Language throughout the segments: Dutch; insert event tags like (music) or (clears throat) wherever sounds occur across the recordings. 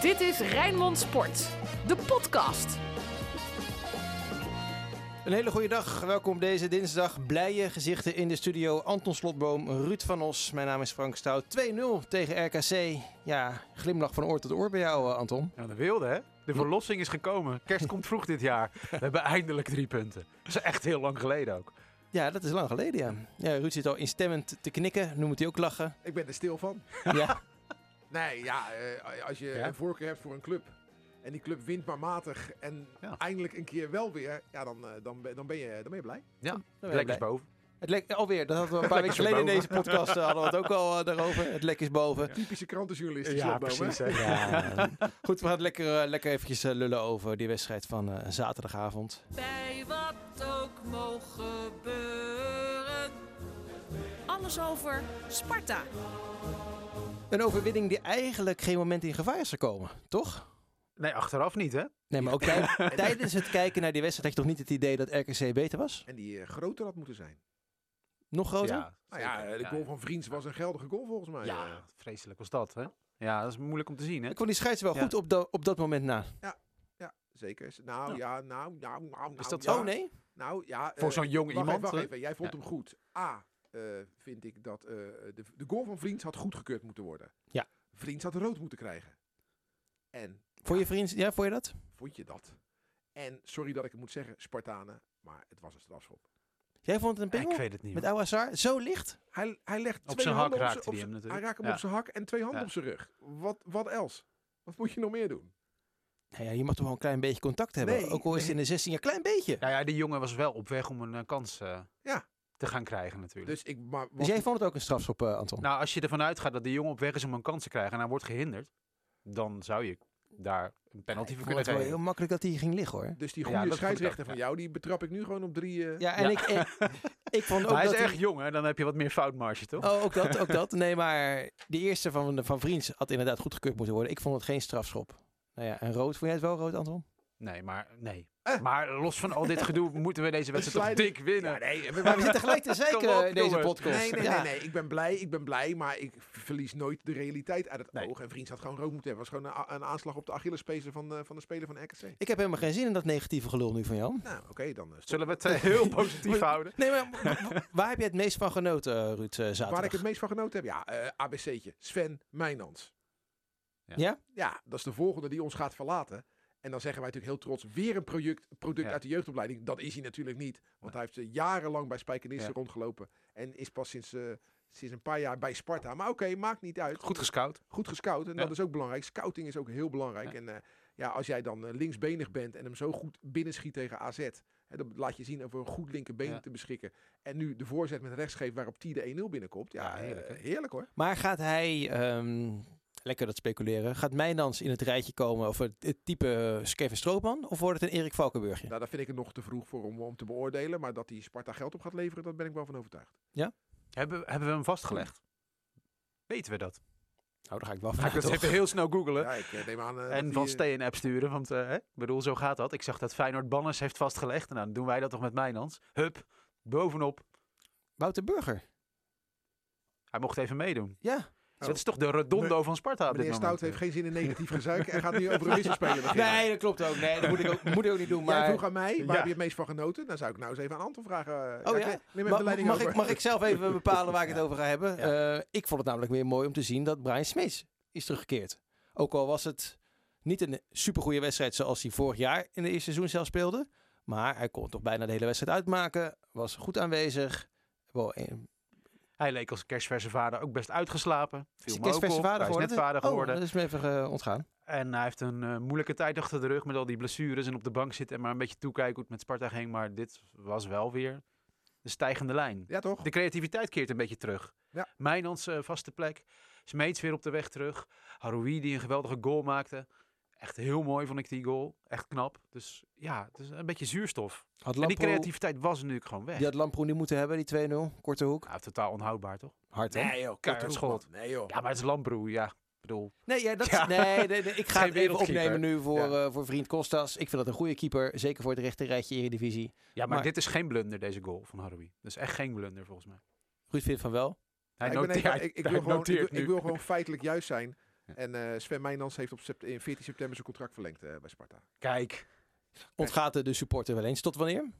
Dit is Rijnmond Sport, de podcast. Een hele goede dag. Welkom deze dinsdag. Blije gezichten in de studio. Anton Slotboom, Ruud van Os. Mijn naam is Frank Stout. 2-0 tegen RKC. Ja, glimlach van oor tot oor bij jou, eh, Anton. Ja, dat wilde hè. De verlossing is gekomen. Kerst komt vroeg dit jaar. We hebben eindelijk drie punten. Dat is echt heel lang geleden ook. Ja, dat is lang geleden, ja. ja Ruud zit al instemmend te knikken. Nu moet hij ook lachen. Ik ben er stil van. (laughs) Ja, (laughs) Nee, ja, eh, als je Ja. een voorkeur hebt voor een club en die club wint maar matig en Ja. eindelijk een keer wel weer, ja, dan, eh, dan, ben, dan, ben, je, dan ben je blij. Ja, ben je lekker blij. boven. Het lek alweer. Dat hadden we een paar (laughs) weken geleden in deze boven. podcast. eh, hadden we het ook al eh, daarover. Het lek is boven. Typische krantenjournalist. Ja, precies. Hè. Ja, goed, we gaan lekker, eh, lekker eventjes lullen over die wedstrijd van eh, zaterdagavond. Bij wat ook mogen gebeuren. Alles over Sparta. Een overwinning die eigenlijk geen moment in gevaar is gekomen, toch? Nee, achteraf niet hè. Nee, maar ook (laughs) tij- tijdens het kijken naar die wedstrijd had je toch niet het idee dat RKC beter was? En die groter had moeten zijn. Nog groter? Nou ja, de goal van Vriends was een geldige goal volgens mij. Ja, eh. vreselijk was dat hè. Ja, dat is moeilijk om te zien hè. Ik vond die scheids wel Ja. goed op, dat op dat moment na. ja zeker. Nou Ja. ja, nou, nou, nou. Is nou, dat ja. Oh nee? Nou ja. Voor eh, zo'n jong wacht iemand. Even, wacht hè? even. Jij vond Ja. hem goed. A, eh, vind ik dat eh, de, de goal van Vriends had goedgekeurd moeten worden. Ja. Vriends had rood moeten krijgen. En Voor je vriend, ja, vond je dat? vond je dat? En sorry dat ik het moet zeggen, Spartanen, maar het was een strafschop. Jij vond het een Ik pingel? weet het niet. Met. Ouassar? Zo licht? Hij, hij legt Op twee zijn hak handen raakte op hij zijn- hem Hij natuurlijk. raakt hem Ja. op zijn hak en twee handen Ja. op zijn rug. Wat, wat else? Wat moet je nog meer doen? Nou ja, je mag toch wel een klein beetje contact hebben. Nee, ook al is het in de 16 jaar, klein beetje. Ja, ja, die jongen was wel op weg om een eh, kans eh, Ja. te gaan krijgen natuurlijk. Dus ik, maar, Dus jij vond het ook een strafschop, eh, Anton? Nou, als je ervan uitgaat dat die jongen op weg is om een kans te krijgen en hij wordt gehinderd, dan zou je daar een penalty voor kunnen het wel geven. heel makkelijk dat hij ging liggen hoor. dus die Ja, goede ik scheidsrechter van ja. jou, die betrap ik nu gewoon op drie... eh, Ja, en Ja. Ik, ik, ik vond ook Maar hij dat is erg jong, hè? Dan heb je wat meer foutmarge, toch? Oh, ook dat, ook (laughs) dat. Nee, maar die eerste van, van Vriends had inderdaad goedgekeurd moeten worden. Ik vond het geen strafschop. Nou ja, en rood, vond jij het wel rood, Anton? Nee, maar nee. Eh. Maar los van al dit gedoe (laughs) moeten we deze wedstrijd toch dik winnen. Ja, nee, we, Maar we zitten gelijk te op, in deze podcast. Nee, nee, Ja. nee, nee. Ik ben blij, ik ben blij, maar ik verlies nooit de realiteit uit het Nee. oog. En Vriends had gewoon rood moeten hebben. Het was gewoon een, aanslag op de Achillespezen van, de- van de speler van RKC. Ik heb helemaal geen zin in dat negatieve gelul nu van jou. Nou, oké, dan uh, Zullen we het eh, heel positief (laughs) houden? Nee, maar waar heb je het meest van genoten, eh, Ruud, eh, zaterdag? Waar ik het meest van genoten heb? Ja, eh ABC'tje. Sven Mijnans. Ja? Ja, dat is de volgende die ons gaat verlaten. En dan zeggen wij natuurlijk heel trots, weer een product, product Ja. uit de jeugdopleiding. Dat is hij natuurlijk niet. Want hij heeft eh, jarenlang bij Spijkenisse Ja. rondgelopen. En is pas sinds, eh, sinds een paar jaar bij Sparta. Maar oké, maakt niet uit. Goed gescout. Goed gescout. En Ja. dat is ook belangrijk. Scouting is ook heel belangrijk. Ja. En eh, ja, als jij dan linksbenig bent en hem zo goed binnenschiet tegen AZ. Hè, dan laat je zien over een goed linkerbeen Ja. te beschikken. En nu de voorzet met rechts geeft waarop T de 1-0 binnenkomt. Ja, Ja, heerlijk, heerlijk, hè? heerlijk hoor. Maar gaat hij, ehm, lekker dat speculeren, gaat Mijnans in het rijtje komen over het, het type eh, Kevin Stroopman? Of wordt het een Erik Valkenburgje? Nou, daar vind ik het nog te vroeg voor om, om te beoordelen. Maar dat hij Sparta geld op gaat leveren, daar ben ik wel van overtuigd. Hebben, hebben we hem vastgelegd? Weten we dat? Nou, dan ga ik wel Ga ik dat toch? even heel snel googlen. Ja, ik eh, neem aan... eh, en dat van hij, eh, Stay een app sturen, want hè, ik bedoel, zo gaat dat. Ik zag dat Feyenoord Banners heeft vastgelegd. Nou, dan doen wij dat toch met Mijnans. Hup, bovenop. Wouter Burger. Hij mocht even meedoen. Ja. Dus dat is toch de redondo van Sparta Meneer. Stout heeft geen zin in negatief gezuik en gaat nu over een (laughs) beginnen. Nee, dat klopt ook. Nee, dat moet ik ook, moet ik ook niet doen. Jij Maar vroeg aan mij, waar heb je het meest van genoten? Dan zou ik nou eens even aan Anton vragen. Oh ja? neem even Ma- de leiding mag, over. ik, mag ik zelf even (laughs) bepalen waar ik het over ga hebben? Eh, ik vond het namelijk weer mooi om te zien dat Brian Smeets is teruggekeerd. Ook al was het niet een supergoeie wedstrijd zoals hij vorig jaar in de eerste seizoen zelf speelde. Maar hij kon toch bijna de hele wedstrijd uitmaken. Was goed aanwezig. Wel, Hij leek als kerstverse vader ook best uitgeslapen. is Viel kerstverse op. vader Hij is geworden? net vader Oh, geworden. dat is me even eh, ontgaan. En hij heeft een eh, moeilijke tijd achter de rug met al die blessures en op de bank zitten en maar een beetje toekijken hoe het met Sparta ging. Maar dit was wel weer de stijgende lijn. Ja, toch? De creativiteit keert een beetje terug. Ja. Mijnans eh, vaste plek. Smeets weer op de weg terug. Haroui die een geweldige goal maakte. Echt heel mooi vond ik die goal. Echt knap. Dus ja, het is een beetje zuurstof. Had En die creativiteit was natuurlijk gewoon weg. die had Lamproe niet moeten hebben, die 2-0. Korte hoek. Ja, totaal onhoudbaar toch? Hard, hè? Nee joh, korte hoek, schot. Nee joh. Ja, maar het is Lambroe, ja. Ik bedoel, Nee, ja, dat, Ja. nee, nee, nee, ik (laughs) ga Geen het even opnemen nu voor, Ja. eh, voor vriend Kostas. Ik vind dat een goede keeper. Zeker voor het rechte rijtje Eredivisie. ja, maar, Maar- dit is geen blunder, deze goal van Haroui. Dat is echt geen blunder volgens mij. Ruud vindt van wel. Hij ik, noteert, ik, gewoon, wil gewoon feitelijk juist zijn. En eh, Sven Meijnans heeft op sept- in 14 september zijn contract verlengd eh, bij Sparta. Kijk, Ontgaat de, de supporter wel eens. Tot wanneer?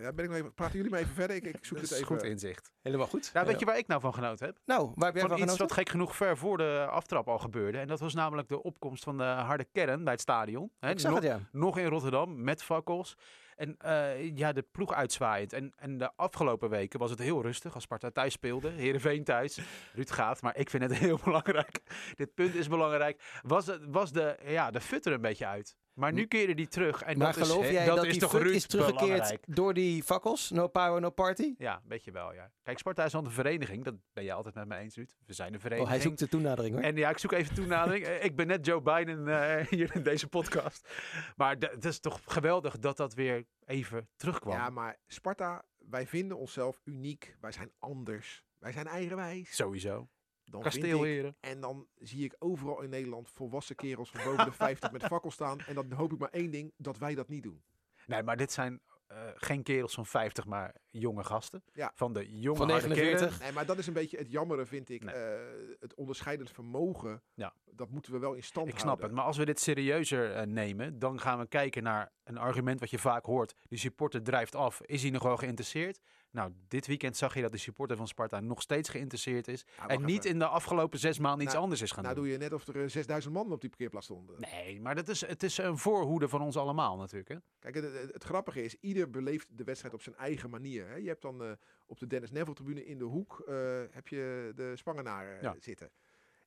Ja, ben ik nog even, praten jullie maar even verder. Ik, ik zoek (laughs) dat het is even. goed inzicht. Helemaal goed. Nou, weet Ja. je waar ik nou van genoten heb? Nou, waar heb jij Van van iets genoten? wat gek genoeg ver voor de aftrap al gebeurde. En dat was namelijk de opkomst van de harde kern bij het stadion. Hè, Ik zag nog, het, ja. nog in Rotterdam met fakkels. En eh, ja, de ploeg uitzwaaiend. En, en de afgelopen weken was het heel rustig als Sparta thuis speelde. Heerenveen thuis. Ruud gaat, maar ik vind het (laughs) heel belangrijk. Dit punt is belangrijk. Was, was de, ja, de fut er een beetje uit. Maar nu keren die terug. En maar dat geloof is, jij dat, dat, is die toch fut Ruud is teruggekeerd belangrijk? door die fakkels? No power, no party? Ja, een beetje wel, ja. Kijk, Sparta is al een vereniging. Dat ben je altijd met me eens, Ruud. We zijn een Oh, vereniging. hij zoekt de toenadering hoor. En ja, ik zoek even toenadering. (laughs) Ik ben net Joe Biden eh, hier in deze podcast. Maar het is toch geweldig dat dat weer even terugkwam. Ja, maar Sparta, wij vinden onszelf uniek. Wij zijn anders. Wij zijn eigenwijs. Sowieso. Dan vind ik, Kasteelheren. en dan zie ik overal in Nederland volwassen kerels van boven de (laughs) 50 met fakkels staan. En dan hoop ik maar één ding, dat wij dat niet doen. Nee, maar dit zijn eh, geen kerels van 50, maar jonge gasten. Ja. Van de jonge Van harde 49. kern. Nee, maar dat is een beetje het jammere, vind ik. Nee. Eh, het onderscheidend vermogen, Ja. dat moeten we wel in stand Ik snap houden. het. Maar als we dit serieuzer eh, nemen, dan gaan we kijken naar een argument wat je vaak hoort. De supporter drijft af. Is hij nog wel geïnteresseerd? Nou, dit weekend zag je dat de supporter van Sparta nog steeds geïnteresseerd is. Ja, en niet even. in de afgelopen zes maanden iets Nou, anders is gaan Nou doen. doe je net of er eh, 6000 man op die parkeerplaats stonden. Nee, maar dat is, het is een voorhoede van ons allemaal natuurlijk. Hè? Kijk, het, het- het grappige is, ieder beleeft de wedstrijd op zijn eigen manier. Hè. Je hebt dan eh, op de Dennis Neville tribune in de hoek eh, heb je de Spangenaren eh, Ja. zitten.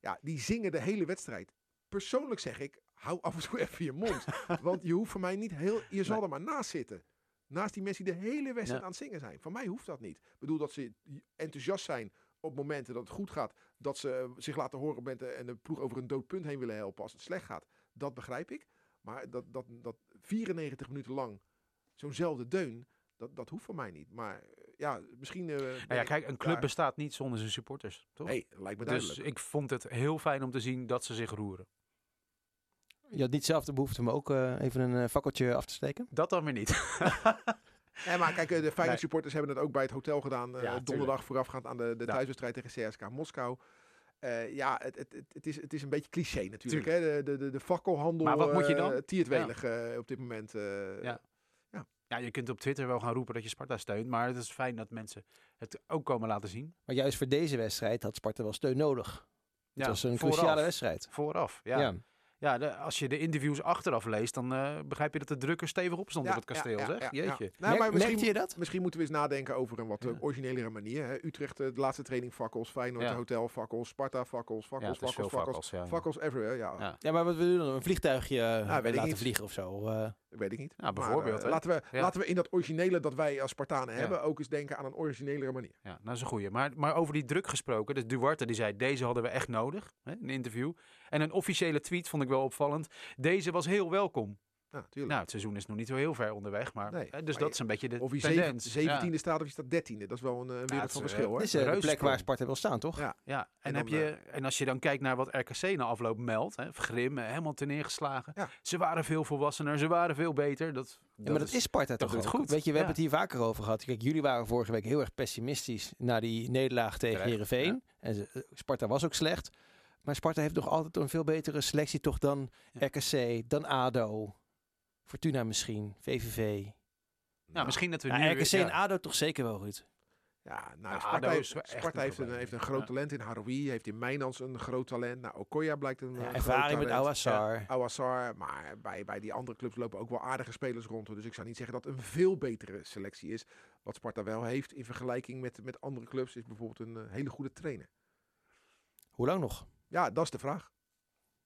Ja, die zingen de hele wedstrijd. Persoonlijk zeg ik, hou af en toe (laughs) even je mond. (laughs) want je hoeft voor mij niet heel, je zal Nee. er maar naast zitten. Naast die mensen die de hele wedstrijd Ja. aan het zingen zijn. Van mij hoeft dat niet. Ik bedoel dat ze enthousiast zijn op momenten dat het goed gaat. Dat ze eh, zich laten horen bent en de ploeg over een dood punt heen willen helpen als het slecht gaat. Dat begrijp ik. Maar dat, dat, dat 94 minuten lang zo'nzelfde deun, dat, dat hoeft voor mij niet. Maar eh, ja, misschien... ben Nou ja, kijk, een club daar- bestaat niet zonder zijn supporters, toch? hey, lijkt me dus duidelijk. ik vond het heel fijn om te zien dat ze zich roeren. Je had niet zelf de behoefte om ook eh, even een eh, fakkeltje af te steken? Dat dan weer niet. (laughs) Ja, maar kijk, eh, de Feyenoord Nee. supporters hebben het ook bij het hotel gedaan. eh, Ja, tuurlijk. donderdag voorafgaand aan de, de Ja. thuiswedstrijd tegen CSK Moskou. Eh, ja, het, het, het, is, het is een beetje cliché natuurlijk. Hè? De, de, de, de fakkelhandel Maar wat moet je dan? eh, tiert welig eh, op dit moment. eh, Ja. Ja, je kunt op Twitter wel gaan roepen dat je Sparta steunt, maar het is fijn dat mensen het ook komen laten zien. Maar juist voor deze wedstrijd had Sparta wel steun nodig. Het Ja, was een vooraf. cruciale wedstrijd. Vooraf, ja. Ja. de- als je de interviews achteraf leest, dan eh, begrijp je dat de druk er stevig op stond Ja, op het kasteel, ja, zeg. ja, ja. Jeetje. Nou, maar misschien, je dat? misschien moeten we eens nadenken over een wat Ja. eh, originelere manier. Hè? Utrecht, eh, de laatste training fakkels. Feyenoord, Ja. hotel fakkels. Sparta fakkels, fakkels, fakkels, fakkels. everywhere, ja. Ja. Ja, maar wat we doen dan? Een vliegtuigje weet ik laten niet. vliegen of zo? eh. Weet ik niet. Ja, bijvoorbeeld, Maar, laten, we, Ja. laten we in dat originele dat wij als Spartanen Ja. hebben ook eens denken aan een originelere manier. Ja, dat is een goeie. Maar, maar over die druk gesproken, dus Duarte die zei, deze hadden we echt nodig, hè, een interview. En een officiële tweet vond ik wel opvallend. Deze was heel welkom. Ja, tuurlijk. Nou, het seizoen is nog niet zo heel ver onderweg, maar Nee, dus maar dat je- is een beetje de of je tendens. zeven- Ja. 17e staat of je staat 13e. Dat is wel een, eh, wereld van is, verschil eh, hoor. Dit is eh, de plek waar Sparta wil staan, toch? Ja. Ja, en, En heb dan, je, en als je dan kijkt naar wat RKC na afloop meldt, hè, Grim, eh, helemaal ten neergeslagen. Ja. Ze waren veel volwassener, ze waren veel beter. Dat, Ja, maar dat is Sparta toch goed? ook? Weet je, we Ja. hebben het hier vaker over gehad. Kijk, jullie waren vorige week heel erg pessimistisch na die nederlaag tegen Terecht, Heerenveen. En ze- eh, Sparta was ook slecht. Maar Sparta heeft nog altijd een veel betere selectie toch dan Ja. RKC, dan ADO, Fortuna misschien, VVV. nou, misschien dat we Ja, nu... RKC ja. en ADO toch zeker wel, Ruud? Ja, nou, Ja, Sparta, heeft, Sparta een heeft, een, probleem. heeft een groot Ja. talent in Haroui. Heeft in Mijnans een groot talent. Nou, Okoya blijkt een, Ja, eh, groot ervaring met. Awassar. Awassar, maar bij, bij die andere clubs lopen ook wel aardige spelers rond. hoor. Dus ik zou niet zeggen dat het een veel betere selectie is. Wat Sparta wel heeft in vergelijking met, met andere clubs is bijvoorbeeld een eh, hele goede trainer. Hoe lang nog? Ja, dat is de vraag.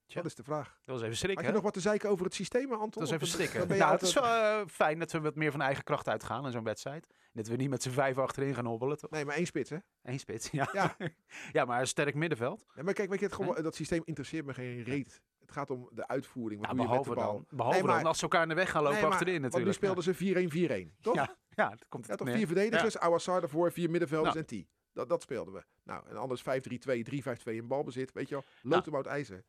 Tja. Dat is de vraag. Dat was even Had schrikken, je hè? nog wat te zeiken over het systeem, Anton? Dat is even je Nou, het is wel eh, fijn dat we wat meer van eigen kracht uitgaan in zo'n wedstrijd. Dat we niet met z'n vijf achterin gaan hobbelen. toch? Nee, maar één spits, hè? Eén spits, ja. Ja. (laughs) ja, maar een sterk middenveld. Ja, maar kijk, weet je, het, gewoon, dat systeem interesseert me geen reet. Het gaat om de uitvoering. Wat Ja, doe je met de behalve bal? dan, behalve Nee, maar- dan als ze elkaar in de weg gaan lopen Nee, maar- achterin Want nu natuurlijk. speelden ze 4-1-4-1, toch? Ja, ja, dat komt Ja, toch vier verdedigers, Awassar daarvoor, vier middenvelders Nou. en T. Dat, dat speelden we. Nou, en anders 5-3-2, 3-5-2 in balbezit. Weet je wel, loodemouwt ijzer.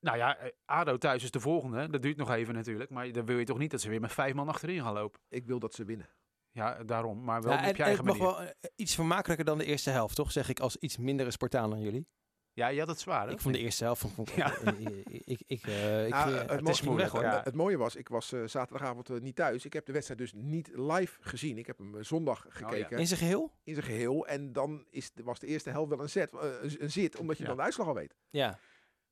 Nou ja, eh, ADO thuis is de volgende. Dat duurt nog even natuurlijk. Maar dan wil je toch niet dat ze weer met vijf man achterin gaan lopen. Ik wil dat ze winnen. Ja, daarom. Maar wel Ja, op en, je en eigen het mag manier. wel eh, iets vermakelijker dan de eerste helft, toch? Zeg ik als iets mindere Spartaan dan jullie. Ja, je had het zwaar, hè? Ik vond de eerste helft... Vond, vond, Ja. ik, ik, ik, eh, ik, Nou, eh, het is moeilijk hoor. ja. Het mooie was, ik was eh, zaterdagavond eh, niet thuis. Ik heb de wedstrijd dus niet live gezien. Ik heb hem eh, zondag gekeken In zijn geheel? in zijn geheel. En dan is, de- was de eerste helft wel een, zet, eh, een, zit, omdat je Ja. dan de uitslag al weet. Ja.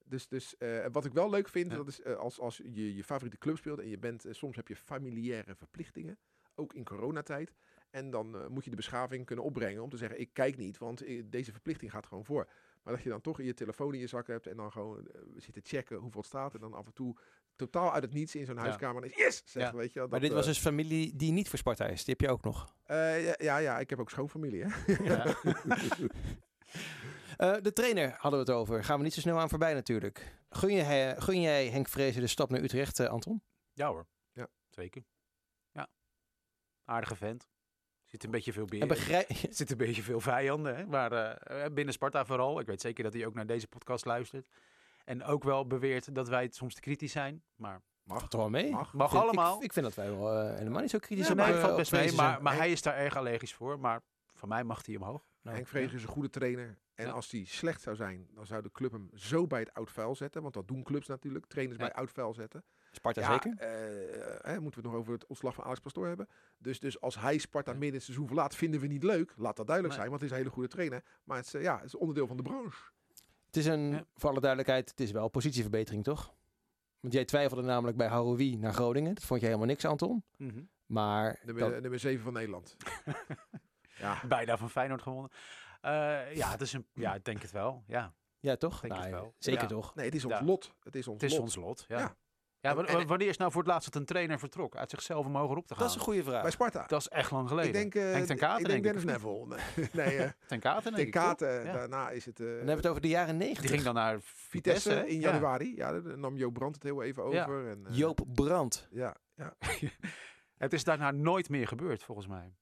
Dus, dus eh, wat ik wel leuk vind, Ja. dat is eh, als, als je je favoriete club speelt en je bent, eh, soms heb je familiaire verplichtingen, ook in coronatijd. En dan eh, moet je de beschaving kunnen opbrengen om te zeggen, ik kijk niet, want eh, deze verplichting gaat gewoon voor. Maar dat je dan toch je telefoon in je zak hebt en dan gewoon eh, zitten checken hoeveel het staat. En dan af en toe totaal uit het niets in zo'n Ja. huiskamer is yes! Zeg, Ja. weet je, wel, Maar dat, dit was eh, dus familie die niet voor Sparta is. Die heb je ook nog. eh, ja, ja, ja, ik heb ook schoonfamilie. Hè? Ja. (laughs) Eh, de trainer hadden we het over. Gaan we niet zo snel aan voorbij natuurlijk. Gun, je, gun jij Henk Vrezen de stap naar Utrecht, Anton? Ja hoor. Ja. Zeker. Ja. Aardige vent. Zit een beetje veel En beer. begrijp... (laughs) Er zitten een beetje veel vijanden, hè? maar eh, eh, binnen Sparta vooral. Ik weet zeker dat hij ook naar deze podcast luistert. En ook wel beweert dat wij het soms te kritisch zijn. Maar Mag, toch wel mee? mag. mag Vind- allemaal. Ik, ik vind dat wij wel eh, helemaal niet zo kritisch Ja, op, nee, valt best mee, maar, zijn. maar hij is daar erg allergisch voor. Maar van mij mag hij omhoog. Nou, Henk Vreger is een goede trainer. En Ja. als hij slecht zou zijn, dan zou de club hem zo bij het oud vuil zetten. Want dat doen clubs natuurlijk. Trainers Ja. bij oud vuil zetten. Sparta Ja, zeker? eh, eh, moeten we het nog over het ontslag van Alex Pastoor hebben. Dus, dus als hij Sparta midden het seizoen verlaat, vinden we niet leuk. Laat dat duidelijk Nee. zijn, want het is een hele goede trainer. Maar het is, eh, ja, het is onderdeel van de branche. Het is een, Ja. voor alle duidelijkheid, het is wel positieverbetering, toch? Want jij twijfelde namelijk bij Haroui naar Groningen. Dat vond je helemaal niks, Anton. Mhm. Maar Nummer, dan- nummer 7 van Nederland. (laughs) ja, Bijna van Feyenoord gewonnen. Eh, ja, het is een, ja, ik denk het wel. Ja, ja, toch? Denk het Nou, wel. Zeker Ja. toch? nee, het is ons Ja. lot. Het is ons het is lot. ons lot. Ja. Ja. Ja, En- wa- en- wanneer is nou voor het laatst dat een trainer vertrok? Uit zichzelf omhoog op te gaan? Dat is een goede vraag. Bij Sparta. Dat is echt lang geleden. ik denk, eh, Henk ten Katen, ik denk denk ik, Dennis? Neville. Nee, nee eh, (laughs) Ten Katen, denk ten? Katen. Ja. Daarna is het... eh, Dan hebben we het over de jaren negentig. Die ging dan naar Vitesse in Ja. januari. Ja, daar nam Joop Brandt het heel even Ja. over. En, eh, Joop Brandt. Ja, ja. (laughs) Het is daarna nooit meer gebeurd, volgens mij.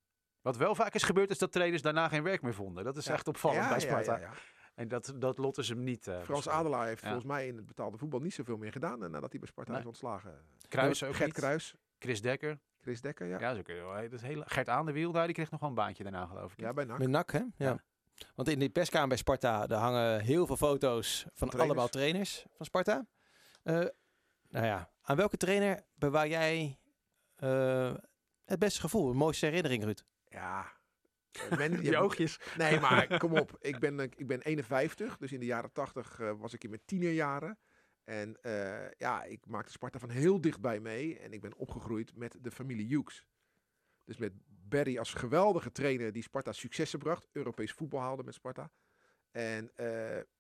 Wat wel vaak is gebeurd, is dat trainers daarna geen werk meer vonden. Dat is Ja. echt opvallend Ja, bij ja, Sparta. En dat, dat lot is hem niet. eh, Frans. Adelaar heeft Ja. volgens mij in het betaalde voetbal niet zoveel meer gedaan eh, nadat hij bij Sparta Nee. is ontslagen. Kruis ook Gert niet. Kruis, Chris Dekker. Chris Dekker, ja. Ja, zo kun je wel. Dat is heel, Gert aan de wiel, daar, die kreeg nog wel een baantje daarna, geloof ik. Ja, bij NAC. Met NAC, hè? Ja. Ja. Want in die perskamer bij Sparta, daar hangen heel veel foto's van Trainers. allemaal trainers van Sparta. Eh, nou ja, aan welke trainer bewaar jij eh, het beste gevoel, de mooiste herinnering, Ruud? Ja. Men- (laughs) je- oogjes. Nee, (laughs) maar kom op. Ik ben, eh, ik ben 51, dus in de jaren 80 eh, was ik in mijn tienerjaren. En eh, ja, ik maakte Sparta van heel dichtbij mee. En ik ben opgegroeid met de familie Hughes. Dus met Barry als geweldige trainer die Sparta successen bracht. Europees voetbal haalde met Sparta. En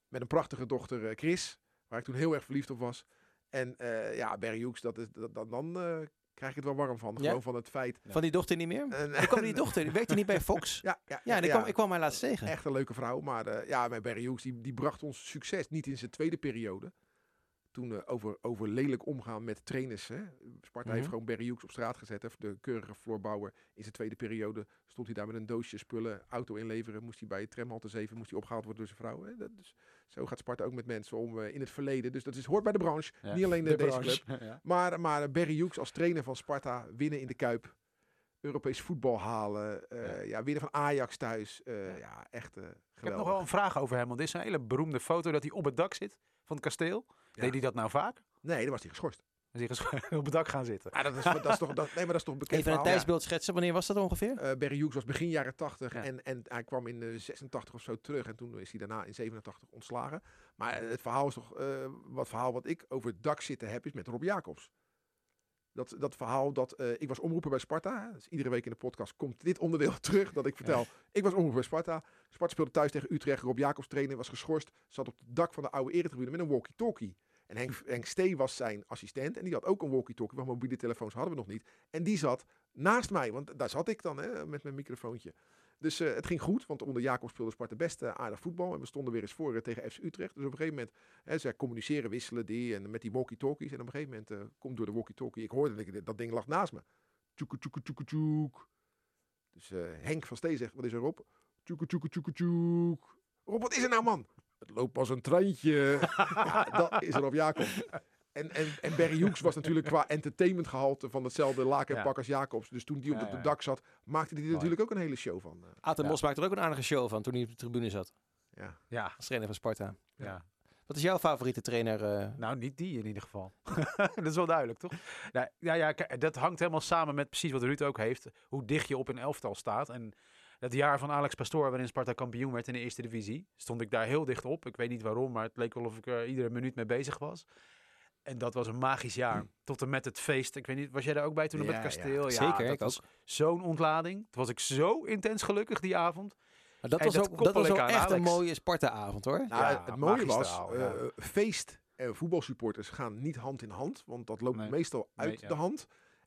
met een prachtige dochter Chris, waar ik toen heel erg verliefd op was. En ja, Barry Hughes, dat is, dat, dan, dan krijg ik het wel warm van. Ja? Gewoon van het feit. Van die dochter niet meer? En, Ik kwam die dochter, die werkte niet bij Fox. (laughs) Ja, ja, Ja, die ja. Kwam, ik kwam haar laatst tegen. Echt een leuke vrouw. Maar eh, ja, met Barry Hughes, die, die bracht ons succes. Niet in zijn tweede periode. Toen eh, over, over lelijk omgaan met trainers. Hè. Sparta heeft Mhm. gewoon Barry Hughes op straat gezet. Hè. De keurige floorbouwer. In zijn tweede periode stond hij daar met een doosje spullen. Auto inleveren. Moest hij bij tramhalte 7 moest hij opgehaald worden door zijn vrouw. Hè. Dat is, zo gaat Sparta ook met mensen om eh, in het verleden. Dus dat is, hoort bij de branche. Ja. Niet alleen de, De deze branche. club. (laughs) Ja. Maar, maar Barry Hughes als trainer van Sparta. Winnen in de Kuip. Europees voetbal halen. eh, ja. winnen van Ajax thuis. eh, ja. echt eh, geweldig. Ik heb nog wel een vraag over hem, want dit is een hele beroemde foto dat hij op het dak zit van het kasteel. Ja. Deed hij dat nou vaak? Nee, dan was hij geschorst. Ges- (laughs) op het dak gaan zitten. Ah, dat, is, dat is toch, dat, nee, maar dat is toch een bekend Even een verhaal? tijdsbeeld schetsen. Wanneer was dat ongeveer? Eh, Barry Hughes was begin jaren 80 Ja. en, en hij kwam in de 86 of zo terug. En toen is hij daarna in 87 ontslagen. Maar eh, het verhaal is toch, eh, wat verhaal wat ik over het dak zitten heb, is met Rob Jacobs. Dat, dat verhaal dat, eh, ik was omroeper bij Sparta. hè. Dus iedere week in de podcast komt dit onderdeel (laughs) terug dat ik vertel. Ik was omroeper bij Sparta. Sparta speelde thuis tegen Utrecht. Rob Jacobs trainer was geschorst. Zat op het dak van de oude eretribune met een walkie-talkie. En Henk, Henk Stee was zijn assistent. En die had ook een walkie-talkie. Want mobiele telefoons hadden we nog niet. En die zat naast mij. Want daar zat ik dan hè, met mijn microfoontje. Dus eh, het ging goed. Want onder Jacob speelde Sparta best eh, aardig voetbal. En we stonden weer eens voor eh, tegen FC Utrecht. Dus op een gegeven moment, hè, zij communiceren, wisselen die. En met die walkie-talkies. En op een gegeven moment komt door de walkie-talkie. Ik hoorde dat, dat ding lag naast me. Tjoeke, tjoeke, tjoeke, tjoek. Dus Henk van Stee zegt, wat is er op? Tjoeke, tjoeke, tjoeke, tjoek. Rob, wat is er nou man? Het loopt als een treintje. (laughs) ja, dat is er op Jacob. En, en, en Barry Hughes was natuurlijk qua entertainmentgehalte van hetzelfde laken en Ja. pak als Jacobs. Dus toen die op het ja, ja. dak zat, maakte hij er natuurlijk ook een hele show van. eh. Aten Ja. Bos maakte er ook een aardige show van toen hij op de tribune zat. ja. Ja, Als trainer van Sparta. ja. Wat is jouw favoriete trainer? eh? Nou, niet die in ieder geval. (laughs) dat is wel duidelijk, toch? Nou, ja, ja, kijk, dat hangt helemaal samen met precies wat Ruud ook heeft. Hoe dicht je op een elftal staat. En dat jaar van Alex Pastoor, waarin Sparta kampioen werd in de eerste divisie, stond ik daar heel dicht op. Ik weet niet waarom, maar het leek wel of ik er iedere minuut mee bezig was. En dat was een magisch jaar. Tot en met het feest. Ik weet niet, was jij daar ook bij toen op Ja, het kasteel? Ja, Zeker, dat ik was ook. zo'n ontlading. Toen was ik zo intens gelukkig die avond. Maar dat En was dat ook, dat was ook echt een mooie Sparta-avond hoor. Nou, Ja, het mooie was, eh, feest en voetbalsupporters gaan niet hand in hand. Want dat loopt Nee. meestal uit Nee, ja. de hand.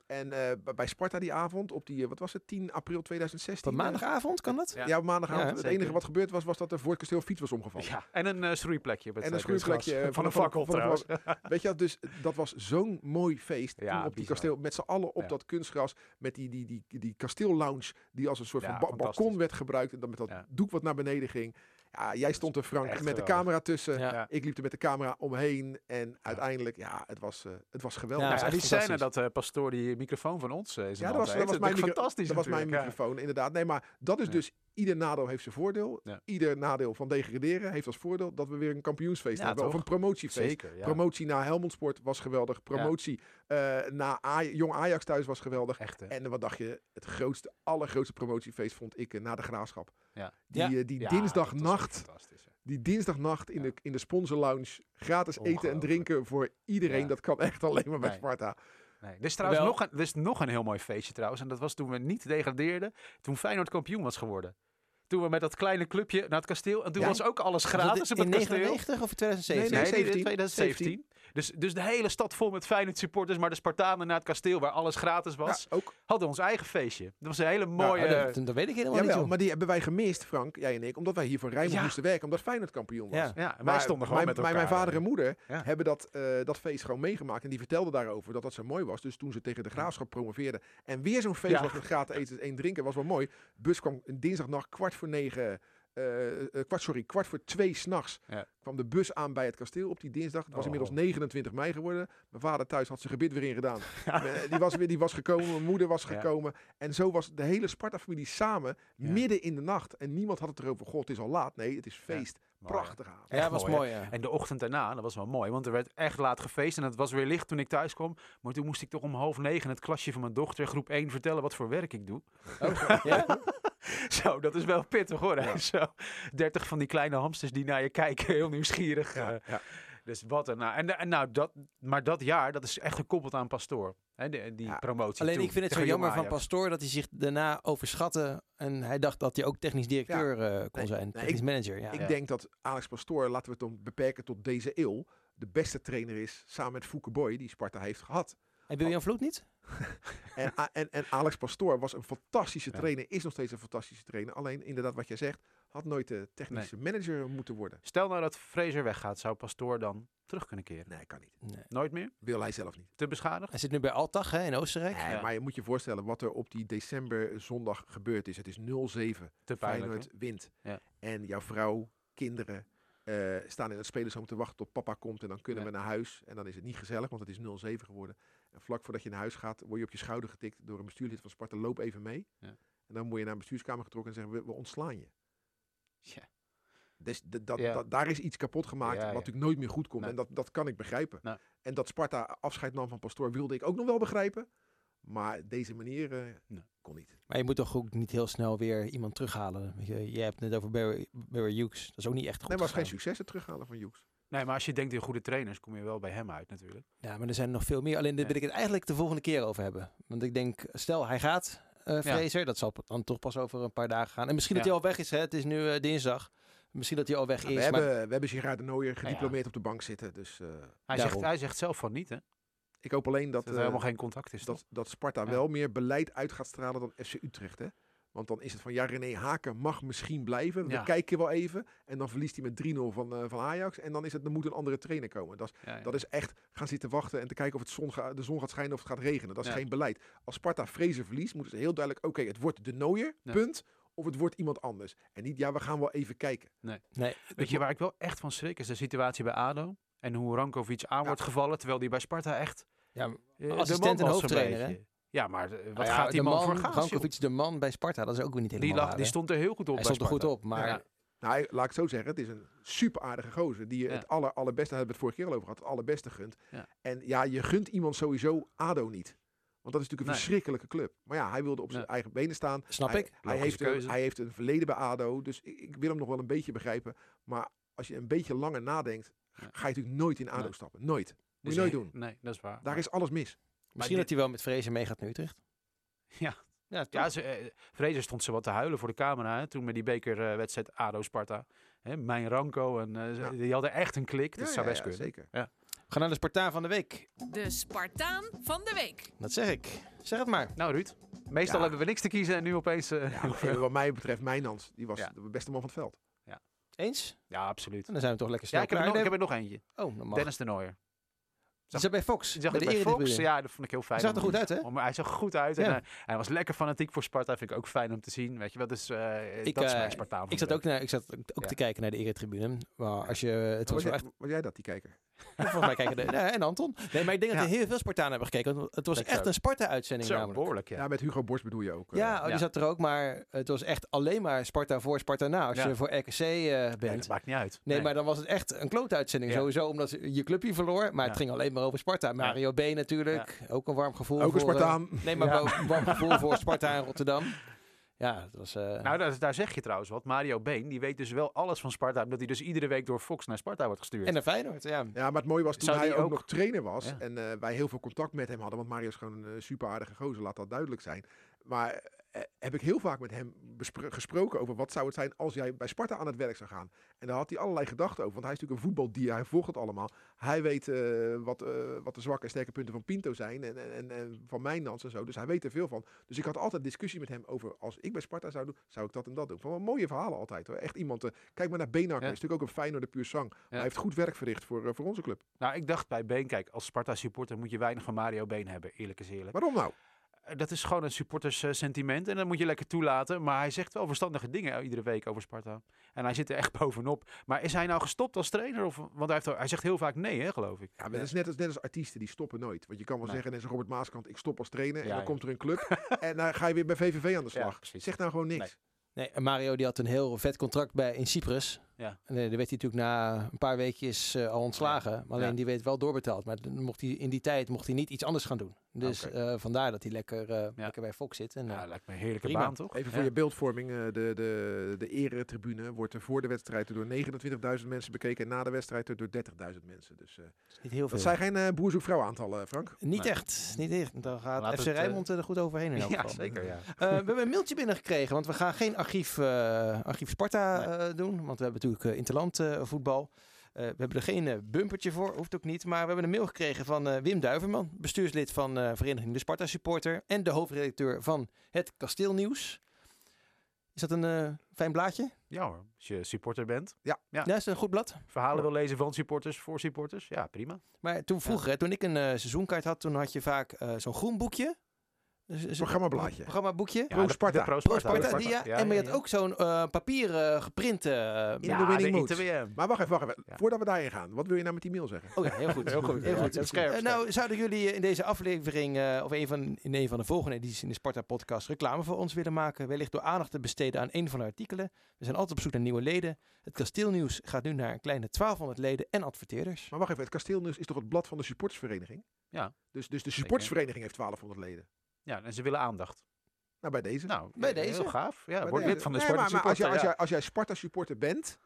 En eh, bij Sparta die avond, op die, eh, wat was het, 10 april 2016? Op maandagavond kan dat? Ja. Ja, op maandagavond. Ja, het zeker. enige wat gebeurd was, was dat er voor het kasteel fiets was omgevallen. Ja, en een eh schroeiplekje. op het, En een schroeiplekje, van een fakkel van- trouwens. Weet je, dus dat was zo'n mooi feest. Ja, toen op die bizar. kasteel, met z'n allen op Ja. dat kunstgras. Met die, die, die, die kasteellounge, die als een soort Ja, van ba- balkon werd gebruikt. En dan met dat Ja. doek wat naar beneden ging. Ja, jij stond er, Frank, met de camera tussen. Ja. Ik liep er met de camera omheen. En uiteindelijk, ja, het was, eh, het was geweldig. Ja, die scène dat eh, Pastoor die microfoon van ons eh, is Ja, dat was, dat was mijn, micro- fantastisch dat was mijn microfoon, inderdaad. Nee, maar dat is Ja. dus... Ieder nadeel heeft zijn voordeel. Ja. Ieder nadeel van degraderen heeft als voordeel dat we weer een kampioensfeest Ja, hebben. Of een promotiefeest. Zeker, ja. Promotie naar Helmond Sport was geweldig. Promotie eh, naar Aj- Jong Ajax thuis was geweldig. Echt? En wat dacht je? Het grootste, allergrootste promotiefeest vond ik eh, na de Graafschap. Ja. Die, Ja. eh, die Ja, dinsdagnacht, die dinsdagnacht in, Ja. de, in de sponsorlounge. Gratis eten en drinken voor iedereen. Ja. Dat kan echt alleen maar bij Nee. Sparta. Nee, er is trouwens Wel- nog een, er is nog een heel mooi feestje trouwens. En dat was toen we niet degradeerden. Toen Feyenoord kampioen was geworden. Toen we met dat kleine clubje naar het kasteel. En toen Ja. was ook alles gratis het in kasteel. 99 of in 2017? Nee, Nee, nee, nee, 17. 2017. Dus, dus de hele stad vol met Feyenoord supporters. Maar de Spartanen naar het kasteel waar alles gratis was. Ja, ook. Hadden ons eigen feestje. Dat was een hele mooie... Dat, dat weet ik helemaal niet. Maar die hebben wij gemist, Frank, jij en ik. Omdat wij hier voor Rijnmond Ja. moesten werken. Omdat Feyenoord kampioen was. Ja. wij Maar stonden gewoon mijn, met mijn- elkaar. Mijn vader en moeder Ja. hebben dat, eh, dat feest gewoon meegemaakt. En die vertelden daarover dat dat zo mooi was. Dus toen ze tegen de graafschap promoveerden. En weer zo'n feest Ja. was met gratis eten en drinken. Was wel mooi. Bus kwam dinsdagnacht kwart voor negen. Eh, kwart, sorry, kwart voor twee s'nachts Ja. kwam de bus aan bij het kasteel op die dinsdag. Het was Oh. inmiddels 29 mei geworden. Mijn vader thuis had zijn gebit weer ingedaan. (laughs) Eh, die, was weer, die was gekomen, mijn moeder was Ja. gekomen. En zo was de hele Sparta-familie samen, Ja. midden in de nacht. En niemand had het erover, god, het is al laat. Nee, het is feest. Prachtig avond. ja, was mooi, hè? mooi. ja. En de ochtend daarna, dat was wel mooi, want er werd echt laat gefeest en het was weer licht toen ik thuis kwam. Maar toen moest ik toch om half negen het klasje van mijn dochter, groep 1, vertellen wat voor werk ik doe. Ja? (laughs) Zo, dat is wel pittig hoor. hè. Ja. Zo, 30 van die kleine hamsters die naar je kijken, heel nieuwsgierig. Ja, eh. ja. Dus wat een, nou, en, en nou, dat, maar dat jaar, dat is echt gekoppeld aan Pastoor. Hè, die, die Ja. promotie Alleen ik vind het zo jammer van. Pastoor dat hij zich daarna overschatte. En hij dacht dat hij ook technisch directeur eh, kon Nee, zijn. nee, technisch ik- manager. Ja. Ik Ja. denk dat Alex Pastoor, laten we het dan beperken tot deze eeuw, de beste trainer is samen met Fouke Boy, die Sparta heeft gehad. En William Vloed niet? (laughs) En, en, en Alex Pastoor was een fantastische Ja. trainer, is nog steeds een fantastische trainer. Alleen inderdaad wat jij zegt, had nooit de technische manager moeten worden. Stel nou dat Fraser weggaat, zou Pastoor dan terug kunnen keren? Nee, kan niet. Nee. Nooit meer? Wil hij zelf niet. Te beschadigd? Hij zit nu bij Altach hè, in Oostenrijk. Nee, Ja. Maar je moet je voorstellen wat er op die december zondag gebeurd is. Het is 0-7. Te. Feyenoord wint. Ja. En jouw vrouw, kinderen eh, staan in het spelershome te wachten tot papa komt. En dan kunnen Ja. we naar huis. En dan is het niet gezellig, want het is 0-7 geworden. En vlak voordat je naar huis gaat, word je op je schouder getikt door een bestuurlid van Sparta. Loop even mee. Ja. En dan word je naar een bestuurskamer getrokken en zeggen we, we ontslaan je. (laughs) Ja. Dus dat, Ja. dat, daar is iets kapot gemaakt Ja, wat ja. natuurlijk nooit meer goed komt. Nee. En dat, dat kan ik begrijpen. Nee. En dat Sparta afscheid nam van Pastoor wilde ik ook nog wel begrijpen. Maar deze manier eh, Nee. kon niet. Maar je moet toch ook niet heel snel weer iemand terughalen. Je, je hebt het net over Barry, Barry Hughes. Dat is ook niet echt goed Nee, was geen succes het terughalen van Hughes. Nee, maar als je denkt in goede trainers, kom je wel bij hem uit natuurlijk. Ja, maar er zijn er nog veel meer. Alleen daar wil ik het eigenlijk de volgende keer over hebben. Want ik denk, stel hij gaat, eh Fraser. Dat zal dan toch pas over een paar dagen gaan. En misschien dat hij al weg is. Hè? Het is nu eh, dinsdag. Misschien dat hij al weg Nou, is. we, maar- hebben, we hebben Gerard de Nooier ja. gediplomeerd op de bank zitten. Dus eh, Hij Daarom. zegt, hij zegt zelf van niet, hè? Ik hoop alleen dat, er helemaal geen contact is. dat, dat Sparta Ja. wel meer beleid uit gaat stralen dan FC Utrecht. Hè? Want dan is het van, ja, René Haken mag misschien blijven. We Ja. kijken wel even. En dan verliest hij met 3-0 van, eh, van Ajax. En dan is het, er moet een andere trainer komen. Dat is, Ja, ja. dat is echt gaan zitten wachten en te kijken of het zon ga- de zon gaat schijnen of het gaat regenen. Dat is Ja. geen beleid. Als Sparta Vrezen verliest, moeten ze heel duidelijk, oké, het wordt de Nooier, Ja. punt. Of het wordt iemand anders. En niet, ja, we gaan wel even kijken. nee, Weet je waar ik wel echt van schrik? Is de situatie bij ADO. En hoe Rankovic aan wordt gevallen, terwijl die bij Sparta echt... Ja, eh, de assistent en hoofdtrainer. Ja, maar eh, wat Nou ja, gaat die man, voor? Rankovic, de man bij Sparta, dat is ook weer niet Die, helemaal lag, waar, die stond er heel goed op Hij bij stond er goed op, maar Ja. Nou, hij- laat ik het zo zeggen. Het is een super aardige gozer. Die je Ja. het aller, allerbeste, daar hebben we het vorige keer al over gehad, het allerbeste gunt. Ja. En ja, je gunt iemand sowieso ADO niet. Want dat is natuurlijk een Nee. verschrikkelijke club. Maar ja, hij wilde op zijn Nee. eigen benen staan. Snap hij, ik. Hij heeft, een, hij heeft een verleden bij ADO. Dus ik, ik wil hem nog wel een beetje begrijpen. Maar als je een beetje langer nadenkt, ga je natuurlijk nooit in ADO Nee. stappen. Nooit. Moet Dus je nooit nee, doen. Nee, dat is waar. Daar is alles mis. Misschien dit- dat hij wel met Vrezen meegaat naar Utrecht. (laughs) Ja. Ja? Ja, ze, eh, stond ze wat te huilen voor de camera hè, toen met die bekerwedstrijd ADO-Sparta. Hè, Mijn Ranko, en, eh, Ja. die hadden echt een klik. Dat Ja, zou ja, best ja, kunnen. zeker. We gaan naar de Spartaan van de week. De Spartaan van de week. Dat zeg ik. Zeg het maar. Nou Ruud, meestal Ja. hebben we niks te kiezen en nu opeens... eh, Ja, wat mij betreft, Mijnans, die was Ja. de beste man van het veld. Eens? ja, absoluut. En dan zijn we toch lekker Ja, snel ik heb, er nog, ik heb er nog eentje. Oh. Dennis de Nooier. Is dat bij Fox? Zag bij de bij Fox. Ja, dat vond ik heel fijn. Hij zag er goed uit, hè? om- hij zag er goed uit en Ja. hij, was lekker fanatiek voor Sparta. Vind ik ook fijn om te zien. Weet je wel, dus eh, Ik, dat is eh, mijn Spartaan Ik zat ook, naar, ik zat ook Ja. te kijken naar de Eretribune. Maar als je, het was Was wel jij, echt... was jij dat, die kijker? Volgens mij kijken de, ja, en Anton. Nee, maar ik denk dat er heel veel Spartanen hebben gekeken. want Het was Dat echt een Sparta-uitzending Zo, namelijk. behoorlijk, ja. Ja, met Hugo Borst bedoel je ook. eh. Ja, oh, die Ja. zat er ook, maar het was echt alleen maar Sparta voor, Sparta na. Als Ja. je voor RKC eh, Nee, bent. dat maakt niet uit. Nee, maar dan was het echt een klootuitzending. Ja. Sowieso omdat je clubje verloor. Maar het ging alleen maar over Sparta. Mario B natuurlijk. Ook een warm gevoel. Ook een voor, eh, Spartaan. nee, maar een warm gevoel voor (laughs) Sparta en Rotterdam. Ja, dat was... eh, Nou, daar, daar zeg je trouwens wat. Mario Been, die weet dus wel alles van Sparta. Omdat hij dus iedere week door Fox naar Sparta wordt gestuurd. en een Feyenoord, ja. Ja, maar het mooie was toen Zou hij ook, ook- nog trainer was. Ja. En eh, wij heel veel contact met hem hadden. Want Mario is gewoon een eh, super aardige gozer, laat dat duidelijk zijn. Maar heb ik heel vaak met hem gesproken over wat zou het zijn als jij bij Sparta aan het werk zou gaan. En daar had hij allerlei gedachten over. Want hij is natuurlijk een voetbaldier, hij volgt het allemaal. Hij weet eh, wat, eh, wat de zwakke en sterke punten van Pinto zijn. En, en, en, van Mijnans en zo. Dus hij weet er veel van. Dus ik had altijd discussie met hem over als ik bij Sparta zou doen, zou ik dat en dat doen. Van wel mooie verhalen altijd hoor. Echt iemand. eh, kijk maar naar Beenhakker. Ja. Is natuurlijk ook een Feyenoord de puur sang. Maar Hij heeft goed werk verricht voor, eh, voor onze club. Nou, ik dacht bij Been, kijk, als Sparta supporter moet je weinig van Mario Been hebben. Eerlijk is eerlijk. Waarom nou? Eh, Dat is gewoon een supporters sentiment en dat moet je lekker toelaten. Maar hij zegt wel verstandige dingen iedere week over Sparta. En hij zit er echt (laughs) bovenop. Maar is hij nou gestopt als trainer? Of, want hij, heeft, hij zegt heel vaak nee, hè, geloof ik. Ja, maar dat is net als, net als artiesten, die stoppen nooit. Want je kan wel Nee. zeggen, net als Robert Maaskant, ik stop als trainer. en Ja, dan ja. komt er een club. (laughs) en dan ga je weer bij VVV aan de slag. zeg nou gewoon niks. Nee, en Mario die had een heel vet contract bij, in Cyprus. Ja. En eh, daar werd hij natuurlijk na een paar weekjes eh, al ontslagen. Maar alleen Ja. die werd wel doorbetaald. Maar dan mocht hij, in die tijd mocht hij niet iets anders gaan doen. Dus eh, vandaar dat hij lekker, eh, lekker bij Fox zit. En, Ja, eh, lijkt me een heerlijke prima. baan, toch? Even voor Ja. je beeldvorming. eh, de, de, de eretribune wordt er voor de wedstrijd door 29.000 mensen bekeken. En na de wedstrijd door 30.000 mensen. Dus eh, niet heel veel. dat zijn geen eh boer-zoek-vrouw aantallen, Frank. Niet Nee. echt. Niet echt. Dan gaat Laat FC het, Rijnmond er goed overheen in elk (laughs) Ja, zeker, ja. Eh, we hebben een mailtje binnengekregen, want we gaan geen archief, eh, archief Sparta eh, doen. Want we hebben natuurlijk eh, interland eh, voetbal. Eh, we hebben er geen bumpertje voor, hoeft ook niet. Maar we hebben een mail gekregen van Wim Duiverman, bestuurslid van Vereniging De Sparta Supporter. En de hoofdredacteur van het Kasteelnieuws. Is dat een fijn blaadje? Ja hoor, als je supporter bent. Ja, is het een goed blad. Verhalen wil lezen van supporters, voor supporters. Ja, prima. Maar toen vroeger, hè, toen ik een seizoenkaart had, toen had je vaak zo'n groen boekje. Dus- Programmablaadje. Programmaboekje. Ja, Pro Sparta. de Pro Pro Sparta. Sparta, de die, ja. Ja, en maar je ja, had ook zo'n eh papieren geprinte... eh, In Ja, de winning de mood. ITWM. Maar wacht even, wacht even. Ja. Voordat we daarin gaan. Wat wil je nou met die mail zeggen? Oh ja, heel goed. (laughs) Heel goed. Heel Ja, goed. heel scherp, Eh, scherp. nou, zouden jullie in deze aflevering, eh, of een van, in een van de volgende edities in de Sparta-podcast, reclame voor ons willen maken? Wellicht door aandacht te besteden aan een van de artikelen. We zijn altijd op zoek naar nieuwe leden. Het kasteelnieuws gaat nu naar een kleine 1200 leden en adverteerders. Maar wacht even, het kasteelnieuws is toch het blad van de supportersvereniging? Ja. Dus, dus de supportersvereniging heeft 1200 leden. Ja, en ze willen aandacht. Nou, bij deze. Nou, Bij eh, deze? Heel gaaf. Ja, Maar word lid van de nee, Sparta maar, maar als, als, jij, als jij Sparta supporter bent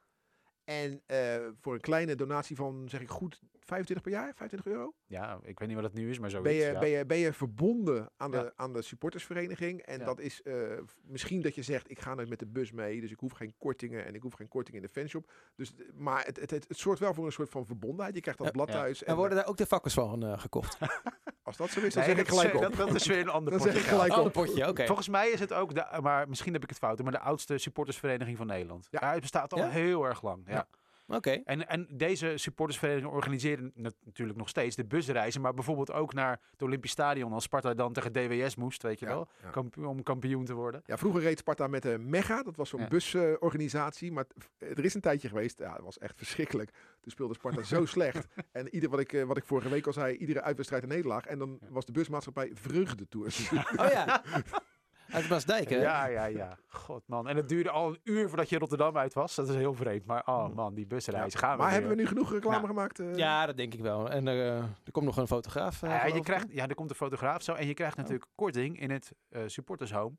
en eh, voor een kleine donatie van, zeg ik goed, 25 per jaar, 25 euro, Ja, ik weet niet wat het nu is, maar zoiets. ben je, ja. ben je, ben je verbonden aan de, Ja. aan de supportersvereniging. En Ja. dat is eh, misschien dat je zegt, ik ga nooit met de bus mee, dus ik hoef geen kortingen en ik hoef geen korting in de fanshop. Dus, eh, maar het, het, het, het zorgt wel voor een soort van verbondenheid. Je krijgt dat Ja. blad Ja. thuis. En worden daar ook de vakkers van eh, gekocht? (laughs) als dat zo is, dan Nee, zeg ik dat is- gelijk op. Dat, dat is weer een (laughs) ander Dan zeg ik potje gelijk Oh, op. potje, oké. Volgens mij is het ook, de, maar misschien heb ik het fout, maar de oudste supportersvereniging van Nederland. Ja. Ja, het bestaat al Ja? heel erg lang. Ja. Oké. En, en deze supportersvereniging organiseren nat- natuurlijk nog steeds de busreizen. Maar bijvoorbeeld ook naar het Olympisch Stadion. Als Sparta dan tegen DWS moest, weet je Ja, wel. ja. Kamp- om kampioen te worden. Ja, vroeger reed Sparta met de Mega. Dat was zo'n Ja. busorganisatie. maar t- er is een tijdje geweest. Ja, dat was echt verschrikkelijk. Toen speelde Sparta zo (laughs) slecht. En ieder, wat, ik, eh, wat ik vorige week al zei, iedere uitwedstrijd een nederlaag. En dan was de busmaatschappij Vreugdetours. Oh ja. (laughs) Uit Maasdijk, hè? Ja, ja, ja. God man. En het duurde al een uur voordat je Rotterdam uit was. Dat is heel vreemd. Maar oh man, die busreizen gaan we maar weer. hebben we nu genoeg reclame Ja. gemaakt? eh? Ja, dat denk ik wel. En er, eh, er komt nog een fotograaf. eh, Ja, je krijgt, ja, er komt een fotograaf zo. En je krijgt natuurlijk korting in het eh supportershome.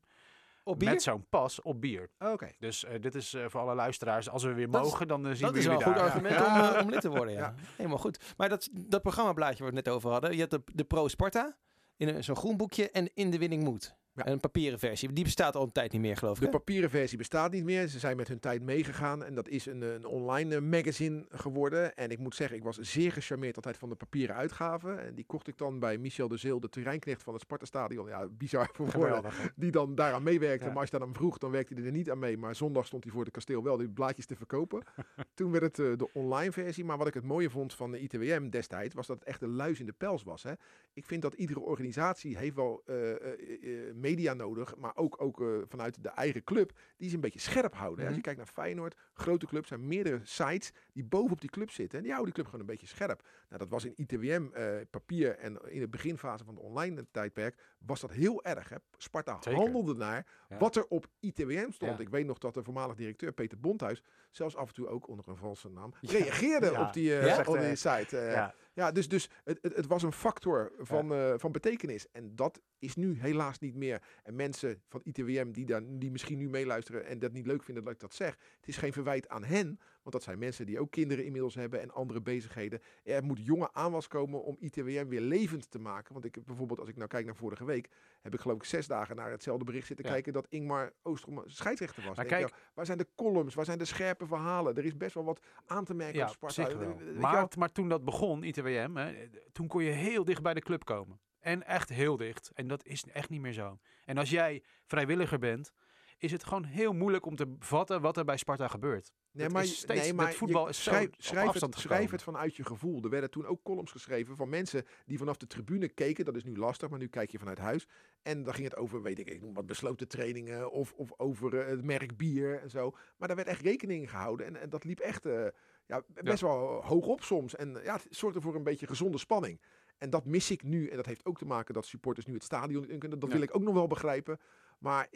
Op bier? Met zo'n pas op bier. Oh, Oké. Dus eh, dit is eh, voor alle luisteraars. Als we weer Dat mogen, dan zien Dat we is wel jullie een goed daar. argument Ja. om, (laughs) om lid te worden, ja. Ja. Helemaal goed. Maar dat, dat programmablaadje waar we het net over hadden. Je hebt de, de Pro Sparta in een- zo'n groen boekje en In de Winning Moed. Ja. Een papieren versie. Die bestaat al een tijd niet meer, geloof ik. De hè? papieren versie bestaat niet meer. Ze zijn met hun tijd meegegaan. En dat is een, een online eh, magazine geworden. En ik moet zeggen, ik was zeer gecharmeerd altijd van de papieren uitgave. En die kocht ik dan bij Michel de Zeel, de terreinknecht van het Sparta-stadion. Ja, bizar voor woorden. Die dan daaraan meewerkte. Ja. Maar als je dan hem vroeg, dan werkte hij er niet aan mee. Maar zondag stond hij voor het kasteel wel die blaadjes te verkopen. (laughs) Toen werd het eh, de online versie. Maar wat ik het mooie vond van de ITWM destijds, was dat het echt een luis in de pels was. Hè. Ik vind dat iedere organisatie heeft wel eh, media nodig, maar ook, ook eh, vanuit de eigen club, die ze een beetje scherp houden. Als je kijkt naar Feyenoord, grote clubs, zijn meerdere sites die bovenop die club zitten. En die houden die club gewoon een beetje scherp. Nou, dat was in ITWM eh, papier en in de beginfase van de online tijdperk was dat heel erg. Hè. Sparta Zeker. handelde naar Ja. wat er op ITWM stond. Ja. Ik weet nog dat de voormalig directeur Peter Bonthuis zelfs af en toe ook onder een valse naam reageerde op die, eh, op die site. Ja. Dus, dus het, het, het was een factor van, eh, van betekenis. En dat is nu helaas niet meer. En mensen van ITWM die, daar, die misschien nu meeluisteren en dat niet leuk vinden dat ik dat zeg. Het is geen verwijt aan hen. Want dat zijn mensen die ook kinderen inmiddels hebben en andere bezigheden. Er moet jonge aanwas komen om ITWM weer levend te maken. Want ik heb bijvoorbeeld, als ik nou kijk naar vorige week, heb ik geloof ik zes dagen naar hetzelfde bericht zitten Ja. kijken dat Ingmar Oostrom scheidsrechter was. Maar ja, waar zijn de columns? Waar zijn de scherpe verhalen? Er is best wel wat aan te merken Ja, op Sparta. wel? Maar, maar toen dat begon, ITWM, hè, toen kon je heel dicht bij de club komen. En echt heel dicht. En dat is echt niet meer zo. En als jij vrijwilliger bent, is het gewoon heel moeilijk om te vatten wat er bij Sparta gebeurt. Nee, maar, is steeds- nee, het maar voetbal is schrijf, het, schrijf het vanuit je gevoel. Er werden toen ook columns geschreven van mensen die vanaf de tribune keken. Dat is nu lastig, maar nu kijk je vanuit huis. En dan ging het over, weet ik, ik noem wat besloten trainingen of, of over eh, het merk bier en zo. Maar daar werd echt rekening gehouden. En, en dat liep echt eh, ja, best wel hoog op soms. En ja, het zorgde voor een beetje gezonde spanning. En dat mis ik nu. En dat heeft ook te maken dat supporters nu het stadion niet in kunnen. Dat Ja. wil ik ook nog wel begrijpen. Maar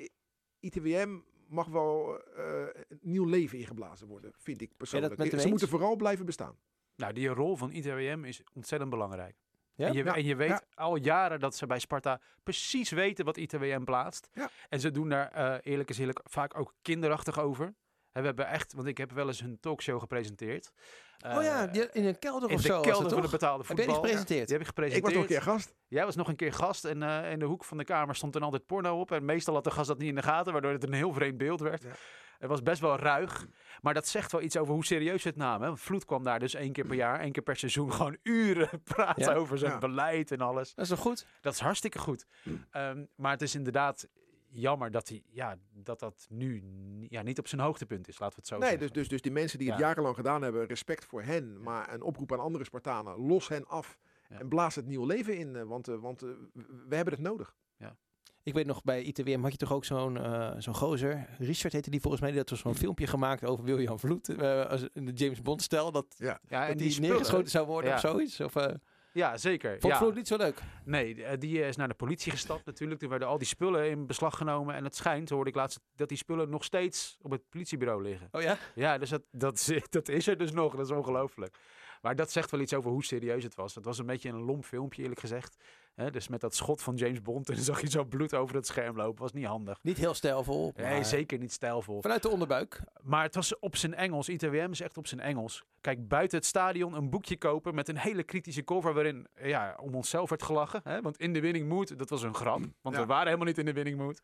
ITWM mag wel eh, een nieuw leven ingeblazen worden, vind ik persoonlijk. Ze eens? moeten vooral blijven bestaan. Nou, die rol van ITWM is ontzettend belangrijk. Ja? En, je, Ja, en je weet ja. al jaren dat ze bij Sparta precies weten wat ITWM plaatst. Ja. En ze doen daar, eh, eerlijk is eerlijk, vaak ook kinderachtig over. En we hebben echt, want ik heb wel eens een talkshow gepresenteerd. oh ja, Eh, die- in een kelder in of de zo was kelder het, van de betaalde Heb voetbal. gepresenteerd? Die heb ik Ik was gepresenteerd. nog een keer gast. Jij was nog een keer gast en eh, in de hoek van de kamer stond dan altijd porno op. En meestal had de gast dat niet in de gaten, waardoor het een heel vreemd beeld werd. Ja. Het was best wel ruig. Maar dat zegt wel iets over hoe serieus het namen. Vloed kwam daar dus één keer per jaar, één keer per seizoen gewoon uren (laughs) praten Ja. over zijn Ja. beleid en alles. Dat is toch goed? Dat is hartstikke goed. Ehm, maar het is inderdaad jammer dat, hij, ja, dat dat nu ja, niet op zijn hoogtepunt is, laten we het zo Nee, zeggen. dus, dus, dus die mensen die het Ja. jarenlang gedaan hebben, respect voor hen. Maar een oproep aan andere Spartanen, los hen af. Ja. En blaas het nieuwe leven in, eh, want, eh, want eh, we hebben het nodig. Ik weet nog, bij ITWM had je toch ook zo'n zo'n gozer. Richard heette die volgens mij. Die had toch zo'n filmpje gemaakt over William Vloed. als in de James Bond stijl. Dat, Ja. ja, dat en die, die neergeschoten zou worden Ja. of zoiets. Of, eh Ja, zeker. vond ja. Vloed niet zo leuk? Nee, die- eh, die is naar de politie gestapt natuurlijk. Toen werden al die spullen in beslag genomen. En het schijnt, hoorde ik laatst, dat die spullen nog steeds op het politiebureau liggen. Oh ja? Ja, dus dat, dat, is- (laughs) dat is er dus nog. Dat is ongelooflijk. Maar dat zegt wel iets over hoe serieus het was. Het was een beetje een lomp filmpje, eerlijk gezegd. Hè, dus met dat schot van James Bond. En dan zag je zo bloed over het scherm lopen. Was niet handig. Niet heel stijlvol. Nee, maar zeker niet stijlvol. Vanuit de onderbuik. Maar het was op zijn Engels. ITWM is echt op zijn Engels. Kijk, buiten het stadion een boekje kopen met een hele kritische cover waarin ja, om onszelf werd gelachen. Hè? Want in de winning mood, dat was een grap. Want Ja. we waren helemaal niet in de winning mood.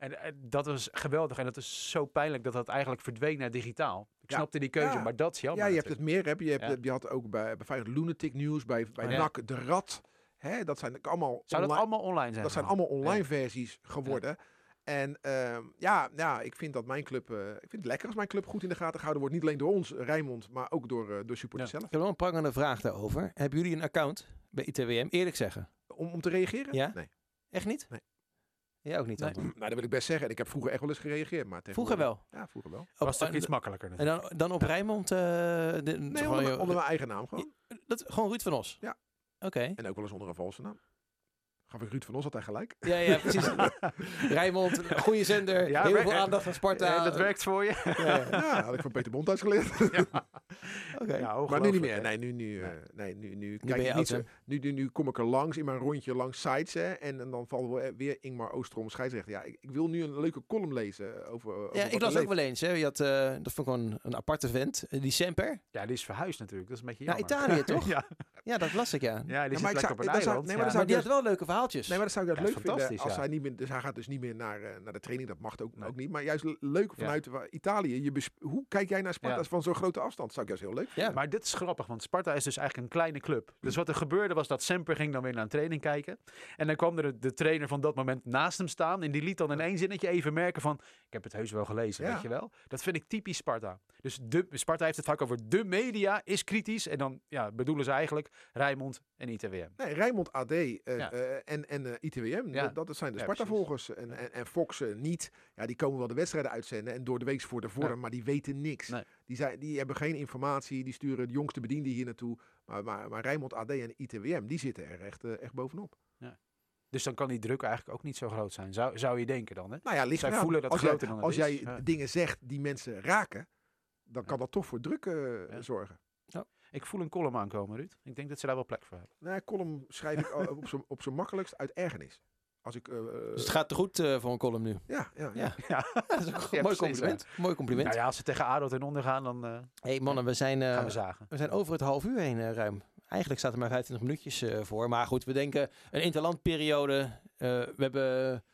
En eh, dat was geweldig. En dat is zo pijnlijk dat dat eigenlijk verdween naar digitaal. Ik Ja. snapte die keuze, Ja. maar dat is jammer. ja, je hebt het meer. Heb je, hebt, Ja. je had ook bij, bij Lunatic News, bij, bij Ja. NAC de Rad. Hè, dat zijn allemaal Zou dat online- allemaal online zijn? Dat zijn allemaal online versies geworden. En ehm, ja, ja, ik vind dat mijn club, eh, ik vind het lekker als mijn club goed in de gaten gehouden wordt. Niet alleen door ons, Rijnmond, maar ook door, eh door supporters Ja. zelf. Ik heb wel een prangende vraag daarover. Hebben jullie een account bij ITWM? Eerlijk zeggen. Om, om te reageren? Ja? Nee. Echt niet? Nee. Jij ook niet, Nee. (clears throat) Nou, dat wil ik best zeggen. En ik heb vroeger echt wel eens gereageerd. Maar Vroeger wel. Ja, vroeger wel. Op- was toch en- iets makkelijker En natuurlijk. dan, dan op Rijnmond? eh, de, Nee, onder mijn eigen naam gewoon. dat, gewoon Ruud van Os? Ja. Oké. En ook wel eens onder een valse naam. Gaf ik Ruud van Os altijd gelijk. Ja, ja, precies. (laughs) Rijnmond, goede zender, Ja, heel veel aandacht van Sparta. Eh, dat werkt voor je. Ja, ja. (laughs) Ja, had ik van Peter Bondhuis geleerd. (laughs) Oké. Ja, maar nu niet meer. Nee, nu, nu, eh, Nee. nee, nu, nu, ben kijk niet zo. Nu, nu, nu kom ik er langs in mijn rondje langs sites. Hè, en, en dan vallen we weer Ingmar Oostrom scheidsrechter. Ja, ik, ik wil nu een leuke column lezen over. over Ja, ik las ook wel eens. Hè. Je had, eh, dat vond ik gewoon een aparte vent. eh, Die Semper. Ja, die is verhuisd natuurlijk. Dat is een beetje Naar jammer. Italië, toch? ja. Ja, dat las ik, ja. ja, die maar zit ik lekker zou- op een eiland. nee, ja. maar die had wel leuke verhaaltjes. Nee, maar dat zou ik Ja, leuk vinden. Als ja. hij, niet meer, dus hij gaat dus niet meer naar, eh, naar de training. Dat mag ook, Nee. ook niet. Maar juist le- leuk vanuit wa- Italië. Je hoe kijk jij naar Sparta Ja. van zo'n grote afstand? Dat zou ik juist heel leuk vinden. Ja. Maar dit is grappig, want Sparta is dus eigenlijk een kleine club. Dus wat er gebeurde was dat Semper ging dan weer naar een training kijken. En dan kwam er de, de trainer van dat moment naast hem staan. En die liet dan in één zinnetje even merken van... Ik heb het heus wel gelezen, Ja. weet je wel. Dat vind ik typisch Sparta. Dus de, Sparta heeft het vaak over de media is kritisch. En dan ja, bedoelen ze eigenlijk Rijnmond en ITWM. Nee, Rijnmond AD eh, Ja. eh, en, en eh, ITWM, Ja. dat, dat zijn de Sparta-volgers. En, en, en Fox niet. Ja, die komen wel de wedstrijden uitzenden en door de week voor de vorm, maar die weten niks. Nee. Die, zijn, die hebben geen informatie, die sturen de jongste bedienden hier naartoe. Maar, maar, maar Rijnmond AD en ITWM, die zitten er echt, eh, echt bovenop. Dus dan kan die druk eigenlijk ook niet zo groot zijn. Zou, zou je denken dan, hè? Nou ja, ligt Zij voelen dat als groter jij, dan Als is. jij Ja. dingen zegt die mensen raken, dan kan Ja. dat toch voor druk eh, zorgen. Ik voel een column aankomen, Ruud. Ik denk dat ze daar wel plek voor hebben. Nou, column schrijf ik (laughs) op zijn op makkelijkst uit ergernis. Als ik, eh, Dus het gaat te goed eh, voor een column nu. ja, ja, Ja. Ja. (laughs) dat is (laughs) een Ja, mooi precies, compliment. Mooi compliment. Nou ja, als ze tegen ADO ten onder gaan, dan eh, hey mannen, we zijn, eh, gaan we zagen. we zijn over het half uur heen eh, ruim. Eigenlijk staat er maar 25 minuutjes eh, voor. Maar goed, we denken een interlandperiode. Eh, we hebben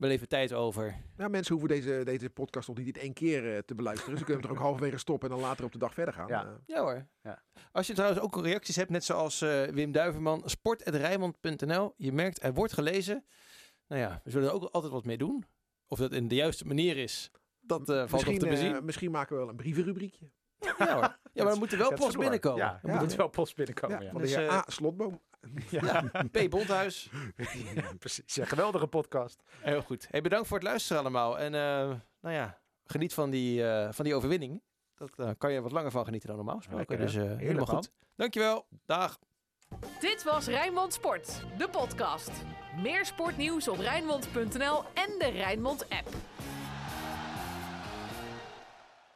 we leven tijd over. Ja, mensen hoeven deze, deze podcast nog niet in één keer eh, te beluisteren. Ze kunnen hem toch ook (laughs) halverwege stoppen en dan later op de dag verder gaan. Ja. Eh, Ja hoor. Ja. Als je trouwens ook reacties hebt, net zoals eh, Wim Duiverman, sport.rijmond.nl. Je merkt, er wordt gelezen. Nou ja, we zullen er ook altijd wat mee doen. Of dat in de juiste manier is, dat eh, valt te bezien. misschien maken we wel een brievenrubriekje. ja hoor. Ja, maar er moet er wel post binnenkomen. Ja, er Ja. moet wel post binnenkomen. Ja, van Dus, de heer eh, A. Slotboom. (laughs) Ja, P. Bondhuis. Ja, (laughs) precies. Ja, geweldige podcast. Heel goed. Hey, bedankt voor het luisteren allemaal. En eh, nou ja, geniet van die, eh, van die overwinning. Dat eh, kan je wat langer van genieten dan normaal gesproken. Dus eh, helemaal man. goed. Dankjewel. Dag. Dit was Rijnmond Sport, de podcast. Meer sportnieuws op Rijnmond.nl en de Rijnmond app.